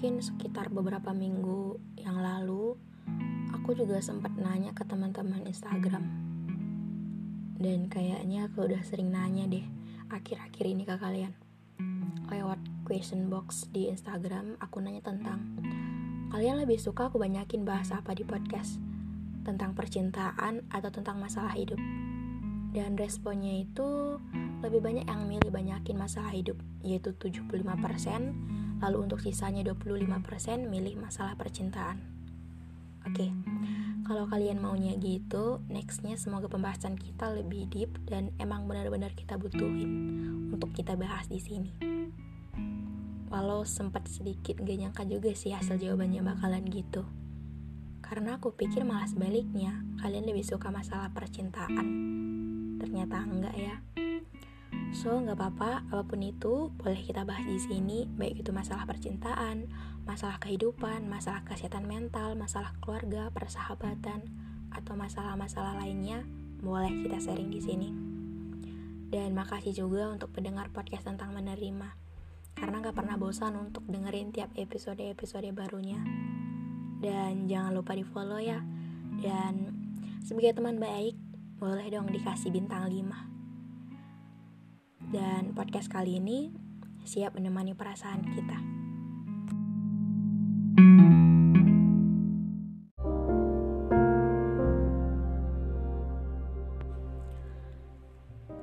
mungkin sekitar beberapa minggu yang lalu aku juga sempat nanya ke teman-teman Instagram. Dan kayaknya aku udah sering nanya deh akhir-akhir ini ke kalian. Lewat question box di Instagram aku nanya tentang kalian lebih suka aku banyakin bahas apa di podcast? Tentang percintaan atau tentang masalah hidup? Dan responnya itu lebih banyak yang milih banyakin masalah hidup yaitu 75% lalu untuk sisanya 25% milih masalah percintaan. Oke okay. kalau kalian maunya gitu nextnya semoga pembahasan kita lebih deep dan emang benar-benar kita butuhin untuk kita bahas di sini. Walau sempat sedikit gak nyangka juga sih hasil jawabannya bakalan gitu. Karena aku pikir malah sebaliknya kalian lebih suka masalah percintaan. Ternyata enggak ya So, nggak apa-apa, apa pun itu boleh kita bahas di sini, baik itu masalah percintaan, masalah kehidupan, masalah kesehatan mental, masalah keluarga, persahabatan, atau masalah-masalah lainnya, boleh kita sharing di sini. Dan makasih juga untuk pendengar podcast tentang menerima, karena nggak pernah bosan untuk dengerin tiap episode-episode barunya. Dan jangan lupa di follow ya. Dan sebagai teman baik, boleh dong dikasih bintang 5 dan podcast kali ini siap menemani perasaan kita.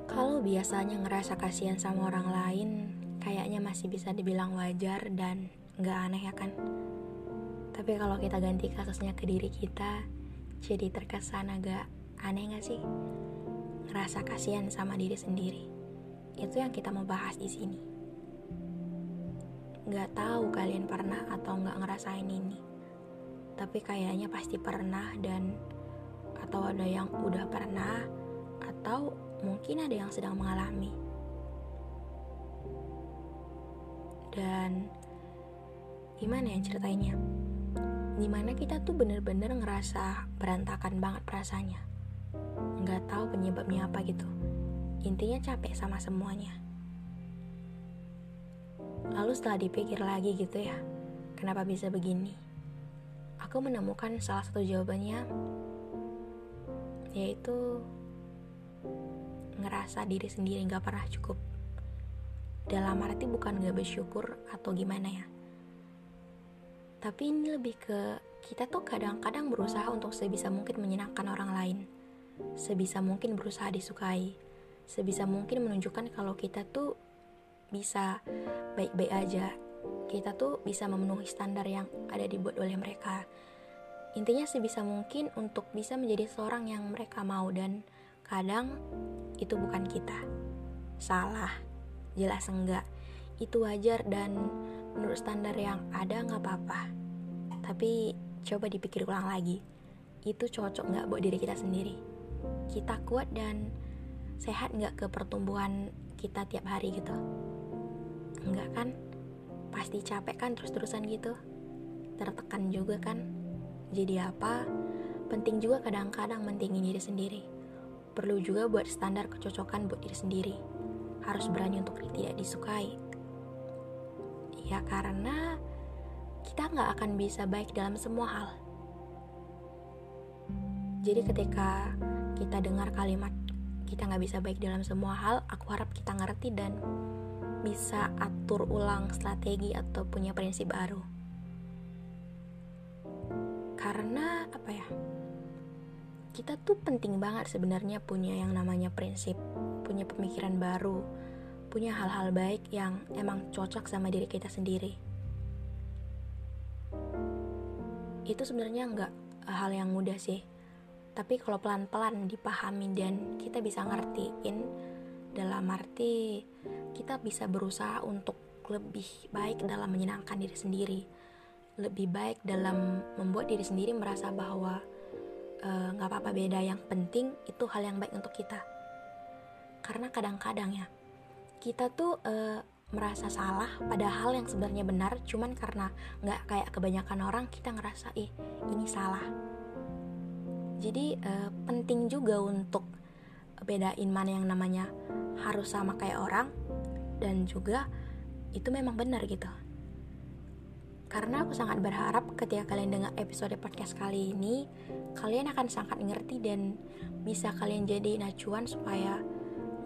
Kalau biasanya ngerasa kasihan sama orang lain, kayaknya masih bisa dibilang wajar dan nggak aneh ya kan? Tapi kalau kita ganti kasusnya ke diri kita, jadi terkesan agak aneh gak sih? Ngerasa kasihan sama diri sendiri itu yang kita mau bahas di sini. Gak tahu kalian pernah atau nggak ngerasain ini, tapi kayaknya pasti pernah dan atau ada yang udah pernah atau mungkin ada yang sedang mengalami. Dan gimana ya ceritainnya? Di mana kita tuh bener-bener ngerasa berantakan banget perasaannya. Nggak tahu penyebabnya apa gitu Intinya capek sama semuanya. Lalu setelah dipikir lagi gitu ya, kenapa bisa begini? Aku menemukan salah satu jawabannya, yaitu ngerasa diri sendiri gak pernah cukup. Dalam arti bukan gak bersyukur atau gimana ya. Tapi ini lebih ke kita tuh kadang-kadang berusaha untuk sebisa mungkin menyenangkan orang lain. Sebisa mungkin berusaha disukai sebisa mungkin menunjukkan kalau kita tuh bisa baik-baik aja. Kita tuh bisa memenuhi standar yang ada dibuat oleh mereka. Intinya sebisa mungkin untuk bisa menjadi seorang yang mereka mau dan kadang itu bukan kita. Salah, jelas enggak. Itu wajar dan menurut standar yang ada nggak apa-apa. Tapi coba dipikir ulang lagi. Itu cocok nggak buat diri kita sendiri. Kita kuat dan sehat nggak ke pertumbuhan kita tiap hari gitu? Enggak kan? Pasti capek kan terus-terusan gitu? Tertekan juga kan? Jadi apa? Penting juga kadang-kadang mentingin diri sendiri. Perlu juga buat standar kecocokan buat diri sendiri. Harus berani untuk tidak disukai. Ya karena kita nggak akan bisa baik dalam semua hal. Jadi ketika kita dengar kalimat kita nggak bisa baik dalam semua hal aku harap kita ngerti dan bisa atur ulang strategi atau punya prinsip baru. Karena apa ya kita tuh penting banget sebenarnya punya yang namanya prinsip punya pemikiran baru punya hal-hal baik yang emang cocok sama diri kita sendiri. Itu sebenarnya nggak hal yang mudah sih tapi kalau pelan-pelan dipahami dan kita bisa ngertiin dalam arti kita bisa berusaha untuk lebih baik dalam menyenangkan diri sendiri. Lebih baik dalam membuat diri sendiri merasa bahwa eh, nggak uh, apa-apa beda yang penting itu hal yang baik untuk kita. Karena kadang-kadang ya kita tuh uh, merasa salah padahal yang sebenarnya benar cuman karena nggak kayak kebanyakan orang kita ngerasa ih ini salah jadi uh, penting juga untuk bedain mana yang namanya harus sama kayak orang dan juga itu memang benar gitu. Karena aku sangat berharap ketika kalian dengar episode podcast kali ini kalian akan sangat ngerti dan bisa kalian jadi acuan supaya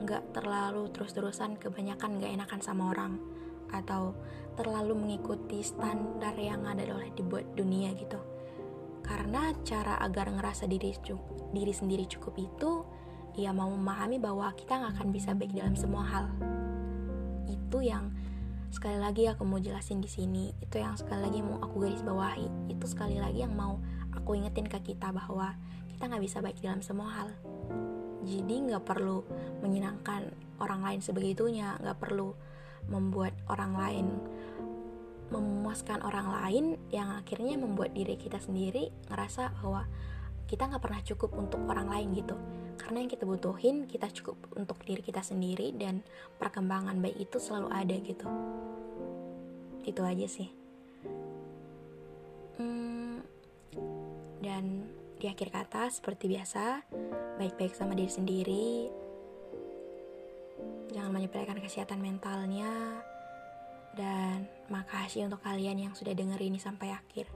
nggak terlalu terus-terusan kebanyakan nggak enakan sama orang atau terlalu mengikuti standar yang ada oleh dibuat dunia gitu karena cara agar ngerasa diri diri sendiri cukup itu ia mau memahami bahwa kita nggak akan bisa baik dalam semua hal. Itu yang sekali lagi aku mau jelasin di sini. Itu yang sekali lagi mau aku garis bawahi. Itu sekali lagi yang mau aku ingetin ke kita bahwa kita nggak bisa baik dalam semua hal. Jadi nggak perlu menyenangkan orang lain sebegitunya. Nggak perlu membuat orang lain memuaskan orang lain yang akhirnya membuat diri kita sendiri ngerasa bahwa kita nggak pernah cukup untuk orang lain gitu. Karena yang kita butuhin kita cukup untuk diri kita sendiri dan perkembangan baik itu selalu ada gitu. Itu aja sih. Hmm, dan di akhir kata seperti biasa baik-baik sama diri sendiri. Jangan menyepelekan kesehatan mentalnya dan makasih untuk kalian yang sudah denger ini sampai akhir.